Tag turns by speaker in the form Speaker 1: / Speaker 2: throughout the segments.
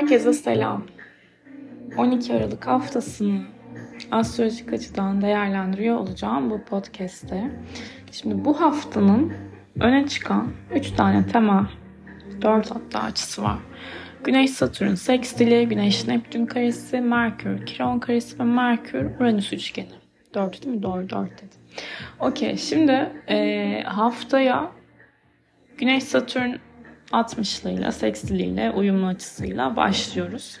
Speaker 1: Herkese selam. 12 Aralık haftasını astrolojik açıdan değerlendiriyor olacağım bu podcast'te. Şimdi bu haftanın öne çıkan 3 tane tema, 4 hatta açısı var. Güneş Satürn sekstili, Güneş Neptün karesi, Merkür Kiron karesi ve Merkür Uranüs üçgeni. 4 değil mi? Doğru 4 dedim. Okey şimdi e, haftaya Güneş Satürn 60'lıyla, sekstiliyle, uyumlu açısıyla başlıyoruz.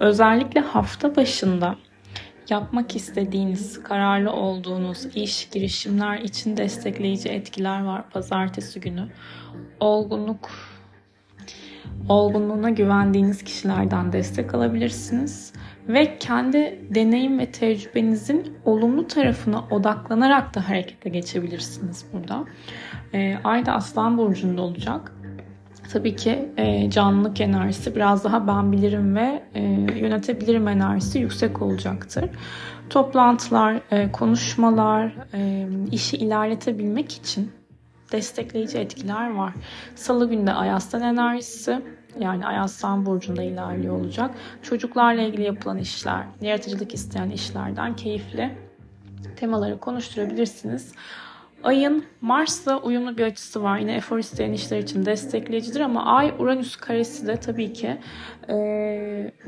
Speaker 1: Özellikle hafta başında yapmak istediğiniz, kararlı olduğunuz iş, girişimler için destekleyici etkiler var pazartesi günü. Olgunluk, olgunluğuna güvendiğiniz kişilerden destek alabilirsiniz. Ve kendi deneyim ve tecrübenizin olumlu tarafına odaklanarak da harekete geçebilirsiniz burada. E, Ay da Aslan Burcu'nda olacak tabii ki e, canlılık enerjisi biraz daha ben bilirim ve e, yönetebilirim enerjisi yüksek olacaktır. Toplantılar, e, konuşmalar, e, işi ilerletebilmek için destekleyici etkiler var. Salı günde Ayaslan enerjisi yani Ayaslan burcunda ilerliyor olacak. Çocuklarla ilgili yapılan işler, yaratıcılık isteyen işlerden keyifli temaları konuşturabilirsiniz. Ayın Mars'la uyumlu bir açısı var. Yine efor isteyen işler için destekleyicidir ama Ay Uranüs karesi de tabii ki e,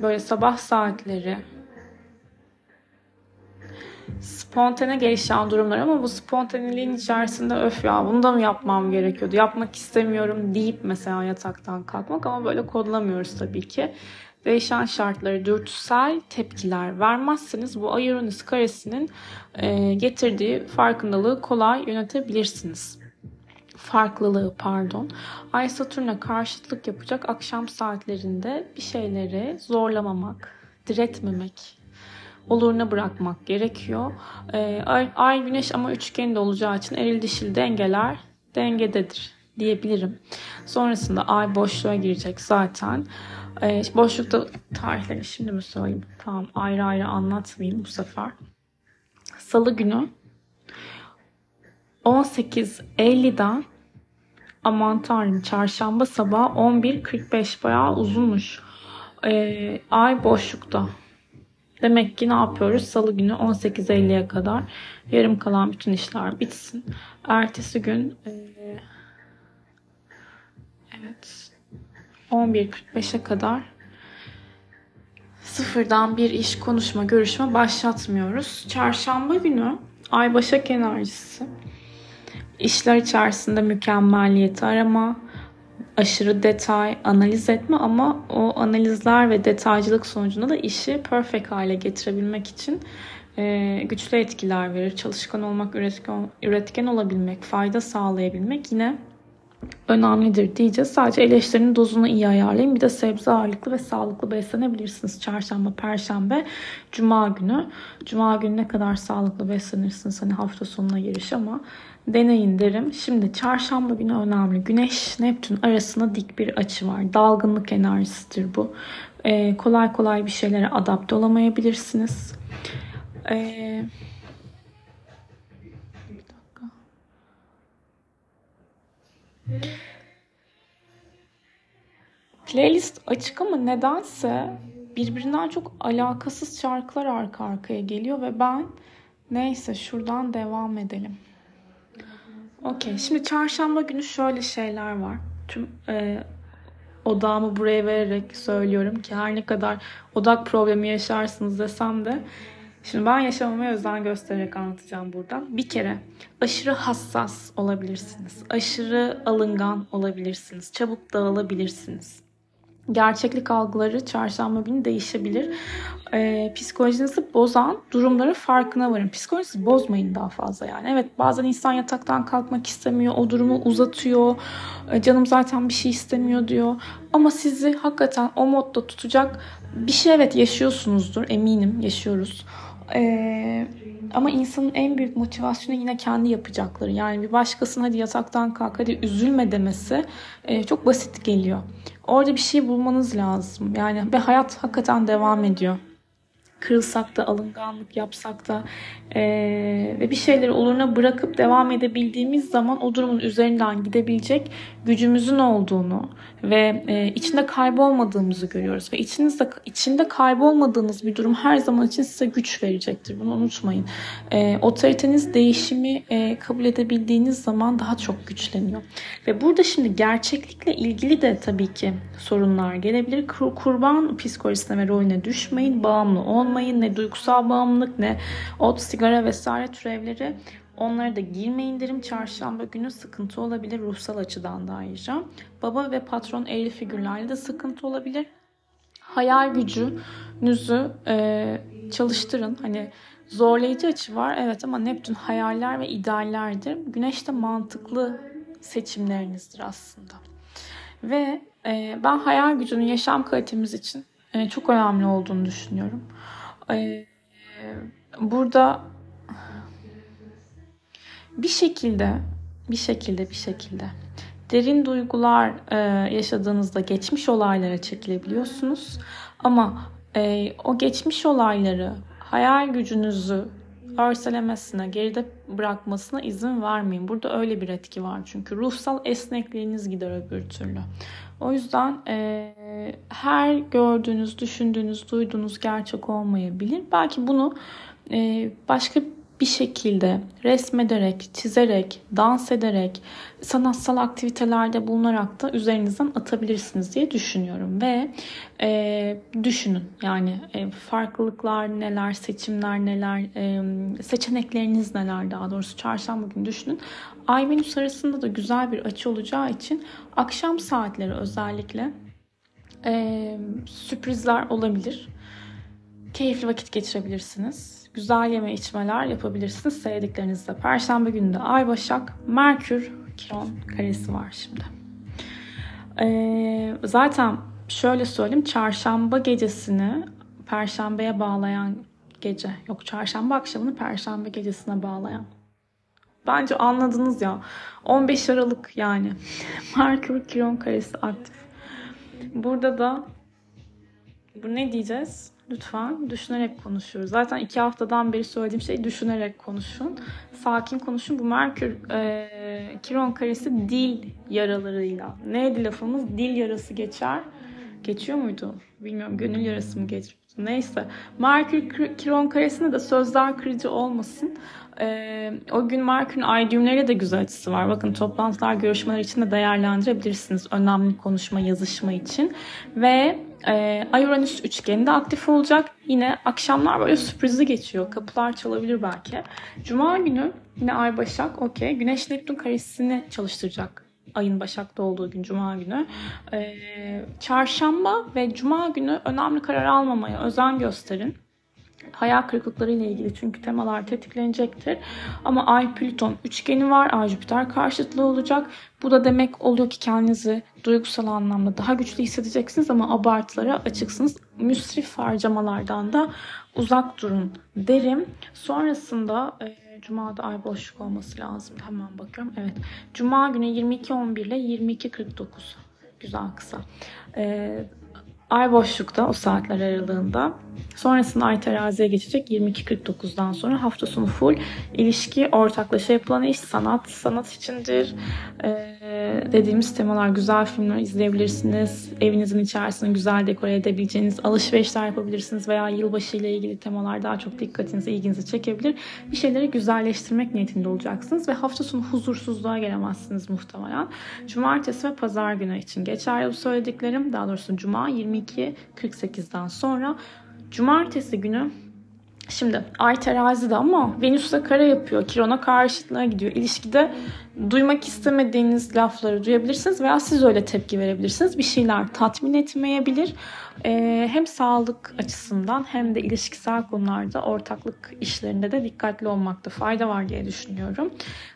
Speaker 1: böyle sabah saatleri spontane gelişen durumlar ama bu spontaneliğin içerisinde öf ya bunu da mı yapmam gerekiyordu? Yapmak istemiyorum. deyip mesela yataktan kalkmak ama böyle kodlamıyoruz tabii ki değişen şartları dürtüsel tepkiler vermezseniz bu Uranüs karesinin e, getirdiği farkındalığı kolay yönetebilirsiniz. Farklılığı pardon. Ay Satürn'e karşıtlık yapacak akşam saatlerinde bir şeyleri zorlamamak, diretmemek, oluruna bırakmak gerekiyor. E, ay, ay güneş ama üçgende olacağı için eril dişil dengeler dengededir diyebilirim. Sonrasında ay boşluğa girecek zaten. E, boşlukta tarihleri şimdi mi söyleyeyim? Tamam ayrı ayrı anlatmayayım bu sefer. Salı günü 18.50'den aman tanrım çarşamba sabah 11.45 bayağı uzunmuş. E, ay boşlukta. Demek ki ne yapıyoruz? Salı günü 18.50'ye kadar yarım kalan bütün işler bitsin. Ertesi gün e, evet 11.45'e kadar sıfırdan bir iş, konuşma, görüşme başlatmıyoruz. Çarşamba günü Ay Başak enerjisi. İşler içerisinde mükemmelliyeti arama, aşırı detay, analiz etme ama o analizler ve detaycılık sonucunda da işi perfect hale getirebilmek için e, güçlü etkiler verir. Çalışkan olmak, üretken, üretken olabilmek, fayda sağlayabilmek yine önemlidir diyeceğiz. Sadece eleştirinin dozunu iyi ayarlayın. Bir de sebze ağırlıklı ve sağlıklı beslenebilirsiniz. Çarşamba, perşembe, cuma günü. Cuma günü ne kadar sağlıklı beslenirsiniz hani hafta sonuna giriş ama deneyin derim. Şimdi çarşamba günü önemli. Güneş Neptün arasında dik bir açı var. Dalgınlık enerjisidir bu. Ee, kolay kolay bir şeylere adapte olamayabilirsiniz. Ee, Playlist açık ama nedense birbirinden çok alakasız şarkılar arka arkaya geliyor ve ben neyse şuradan devam edelim. Okey şimdi çarşamba günü şöyle şeyler var. Tüm e, odağımı buraya vererek söylüyorum ki her ne kadar odak problemi yaşarsınız desem de Şimdi ben yaşamamaya özen göstererek anlatacağım buradan. Bir kere aşırı hassas olabilirsiniz. Aşırı alıngan olabilirsiniz. Çabuk dağılabilirsiniz. Gerçeklik algıları çarşamba günü değişebilir. Ee, psikolojinizi bozan durumları farkına varın. Psikolojinizi bozmayın daha fazla yani. Evet bazen insan yataktan kalkmak istemiyor. O durumu uzatıyor. Ee, canım zaten bir şey istemiyor diyor. Ama sizi hakikaten o modda tutacak bir şey evet yaşıyorsunuzdur. Eminim yaşıyoruz. Ee, ama insanın en büyük motivasyonu yine kendi yapacakları. Yani bir başkasının hadi yataktan kalk hadi üzülme demesi e, çok basit geliyor. Orada bir şey bulmanız lazım. Yani ve hayat hakikaten devam ediyor. Kırılsak da, alınganlık yapsak da e, ve bir şeyleri oluruna bırakıp devam edebildiğimiz zaman o durumun üzerinden gidebilecek gücümüzün olduğunu ve e, içinde kaybolmadığımızı görüyoruz. Ve içinizde içinde kaybolmadığınız bir durum her zaman için size güç verecektir. Bunu unutmayın. E, otoriteniz değişimi e, kabul edebildiğiniz zaman daha çok güçleniyor. Ve burada şimdi gerçeklikle ilgili de tabii ki sorunlar gelebilir. Kur, kurban psikolojisine ve rolüne düşmeyin. Bağımlı olmayın. Ne duygusal bağımlılık ne ot, sigara vesaire türevleri Onlara da girmeyin derim. Çarşamba günü sıkıntı olabilir ruhsal açıdan da ayrıca. Baba ve patron evli figürlerle de sıkıntı olabilir. Hayal gücünüzü e, çalıştırın. Hani zorlayıcı açı var evet ama Neptün hayaller ve ideallerdir. Güneş de mantıklı seçimlerinizdir aslında. Ve e, ben hayal gücünün yaşam kalitemiz için e, çok önemli olduğunu düşünüyorum. E, burada bir şekilde bir şekilde bir şekilde derin duygular e, yaşadığınızda geçmiş olaylara çekilebiliyorsunuz. Ama o geçmiş olayları hayal gücünüzü örselemesine, geride bırakmasına izin vermeyin. Burada öyle bir etki var çünkü ruhsal esnekliğiniz gider öbür türlü. O yüzden e, her gördüğünüz, düşündüğünüz, duyduğunuz gerçek olmayabilir. Belki bunu e, başka bir şekilde resmederek, çizerek, dans ederek, sanatsal aktivitelerde bulunarak da üzerinizden atabilirsiniz diye düşünüyorum. Ve e, düşünün yani e, farklılıklar neler, seçimler neler, e, seçenekleriniz neler daha doğrusu çarşamba günü düşünün. Ay Venüs arasında da güzel bir açı olacağı için akşam saatleri özellikle e, sürprizler olabilir. Keyifli vakit geçirebilirsiniz güzel yeme içmeler yapabilirsiniz sevdiklerinizle. Perşembe günü de Ay Başak, Merkür, Kiron karesi var şimdi. Ee, zaten şöyle söyleyeyim çarşamba gecesini perşembeye bağlayan gece yok çarşamba akşamını perşembe gecesine bağlayan bence anladınız ya 15 Aralık yani Merkür Kiron karesi aktif burada da bu ne diyeceğiz Lütfen düşünerek konuşuyoruz. Zaten iki haftadan beri söylediğim şey düşünerek konuşun. Sakin konuşun. Bu Merkür e, Kiron karesi dil yaralarıyla. Neydi lafımız? Dil yarası geçer. Geçiyor muydu? Bilmiyorum. Gönül yarası mı geçiyor? Neyse. Merkür Kiron karesinde de sözler kırıcı olmasın. Ee, o gün Merkür'ün ay düğümleriyle de güzel açısı var. Bakın toplantılar, görüşmeler için de değerlendirebilirsiniz. Önemli konuşma, yazışma için. Ve e, Ay Uranüs üçgeni de aktif olacak. Yine akşamlar böyle sürprizli geçiyor. Kapılar çalabilir belki. Cuma günü yine Ay Başak okey. Güneş Neptün karesini çalıştıracak ayın Başak'ta olduğu gün Cuma günü. Ee, çarşamba ve Cuma günü önemli karar almamaya özen gösterin hayal kırıklıkları ile ilgili çünkü temalar tetiklenecektir. Ama Ay Plüton üçgeni var. Ay Jüpiter karşıtlığı olacak. Bu da demek oluyor ki kendinizi duygusal anlamda daha güçlü hissedeceksiniz ama abartılara açıksınız. Müsrif harcamalardan da uzak durun derim. Sonrasında e, Cuma'da ay boşluk olması lazım. Hemen bakıyorum. Evet. Cuma günü 22.11 ile 22.49. Güzel kısa. Ee, Ay boşlukta o saatler aralığında. Sonrasında Ay teraziye geçecek 22.49'dan sonra hafta sonu full ilişki, ortaklaşa yapılan iş, sanat, sanat içindir. Ee, dediğimiz temalar güzel filmler izleyebilirsiniz. Evinizin içerisini güzel dekore edebileceğiniz alışverişler yapabilirsiniz veya yılbaşı ile ilgili temalar daha çok dikkatinizi, ilginizi çekebilir. Bir şeyleri güzelleştirmek niyetinde olacaksınız ve hafta sonu huzursuzluğa gelemezsiniz muhtemelen. Cumartesi ve pazar günü için geçerli bu söylediklerim. Daha doğrusu Cuma 22.48'den sonra Cumartesi günü Şimdi Ay terazide ama Venüs'te kare yapıyor. Kiron'a karşıtlığa gidiyor. İlişkide duymak istemediğiniz lafları duyabilirsiniz veya siz öyle tepki verebilirsiniz. Bir şeyler tatmin etmeyebilir. Ee, hem sağlık açısından hem de ilişkisel konularda ortaklık işlerinde de dikkatli olmakta fayda var diye düşünüyorum.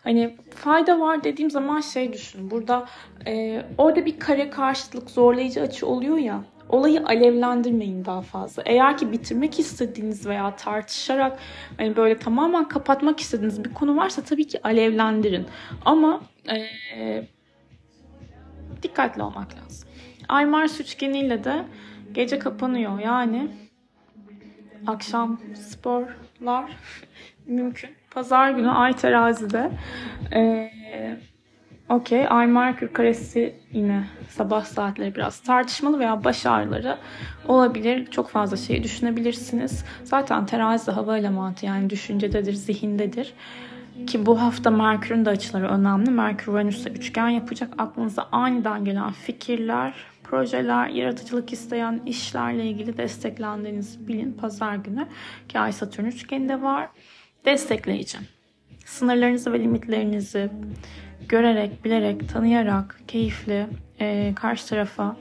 Speaker 1: Hani fayda var dediğim zaman şey düşünün. Burada e, orada bir kare karşıtlık zorlayıcı açı oluyor ya olayı alevlendirmeyin daha fazla. Eğer ki bitirmek istediğiniz veya tartışarak hani böyle tamamen kapatmak istediğiniz bir konu varsa tabii ki alevlendirin. Ama e, dikkatli olmak lazım. Ay Mars üçgeniyle de gece kapanıyor. Yani akşam sporlar mümkün. Pazar günü Ay terazide. Ee, Okey. Ay Merkür karesi yine sabah saatleri biraz tartışmalı veya baş ağrıları olabilir. Çok fazla şeyi düşünebilirsiniz. Zaten terazi hava elemanı yani düşüncededir, zihindedir. Ki bu hafta Merkür'ün de açıları önemli. Merkür Uranüs'te üçgen yapacak. Aklınıza aniden gelen fikirler, projeler, yaratıcılık isteyen işlerle ilgili desteklendiğinizi bilin pazar günü. Ki Ay Satürn üçgeninde var. Destekleyici. Sınırlarınızı ve limitlerinizi görerek, bilerek, tanıyarak, keyifli, e, karşı tarafa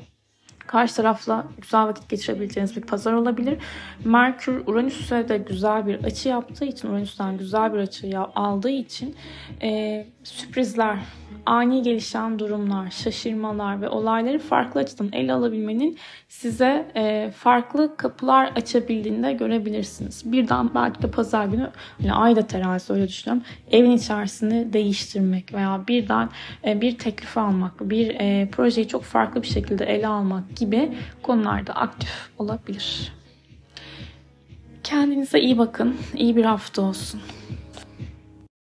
Speaker 1: karşı tarafla güzel vakit geçirebileceğiniz bir pazar olabilir. Merkür Uranüs'e de güzel bir açı yaptığı için, Uranüs'ten güzel bir açı aldığı için e, sürprizler, ani gelişen durumlar, şaşırmalar ve olayları farklı açıdan ele alabilmenin size e, farklı kapılar açabildiğini de görebilirsiniz. Birden belki de pazar günü yani ayda terazi öyle düşünüyorum. Evin içerisini değiştirmek veya birden e, bir teklif almak, bir e, projeyi çok farklı bir şekilde ele almak gibi konularda aktif olabilir. Kendinize iyi bakın. İyi bir hafta olsun.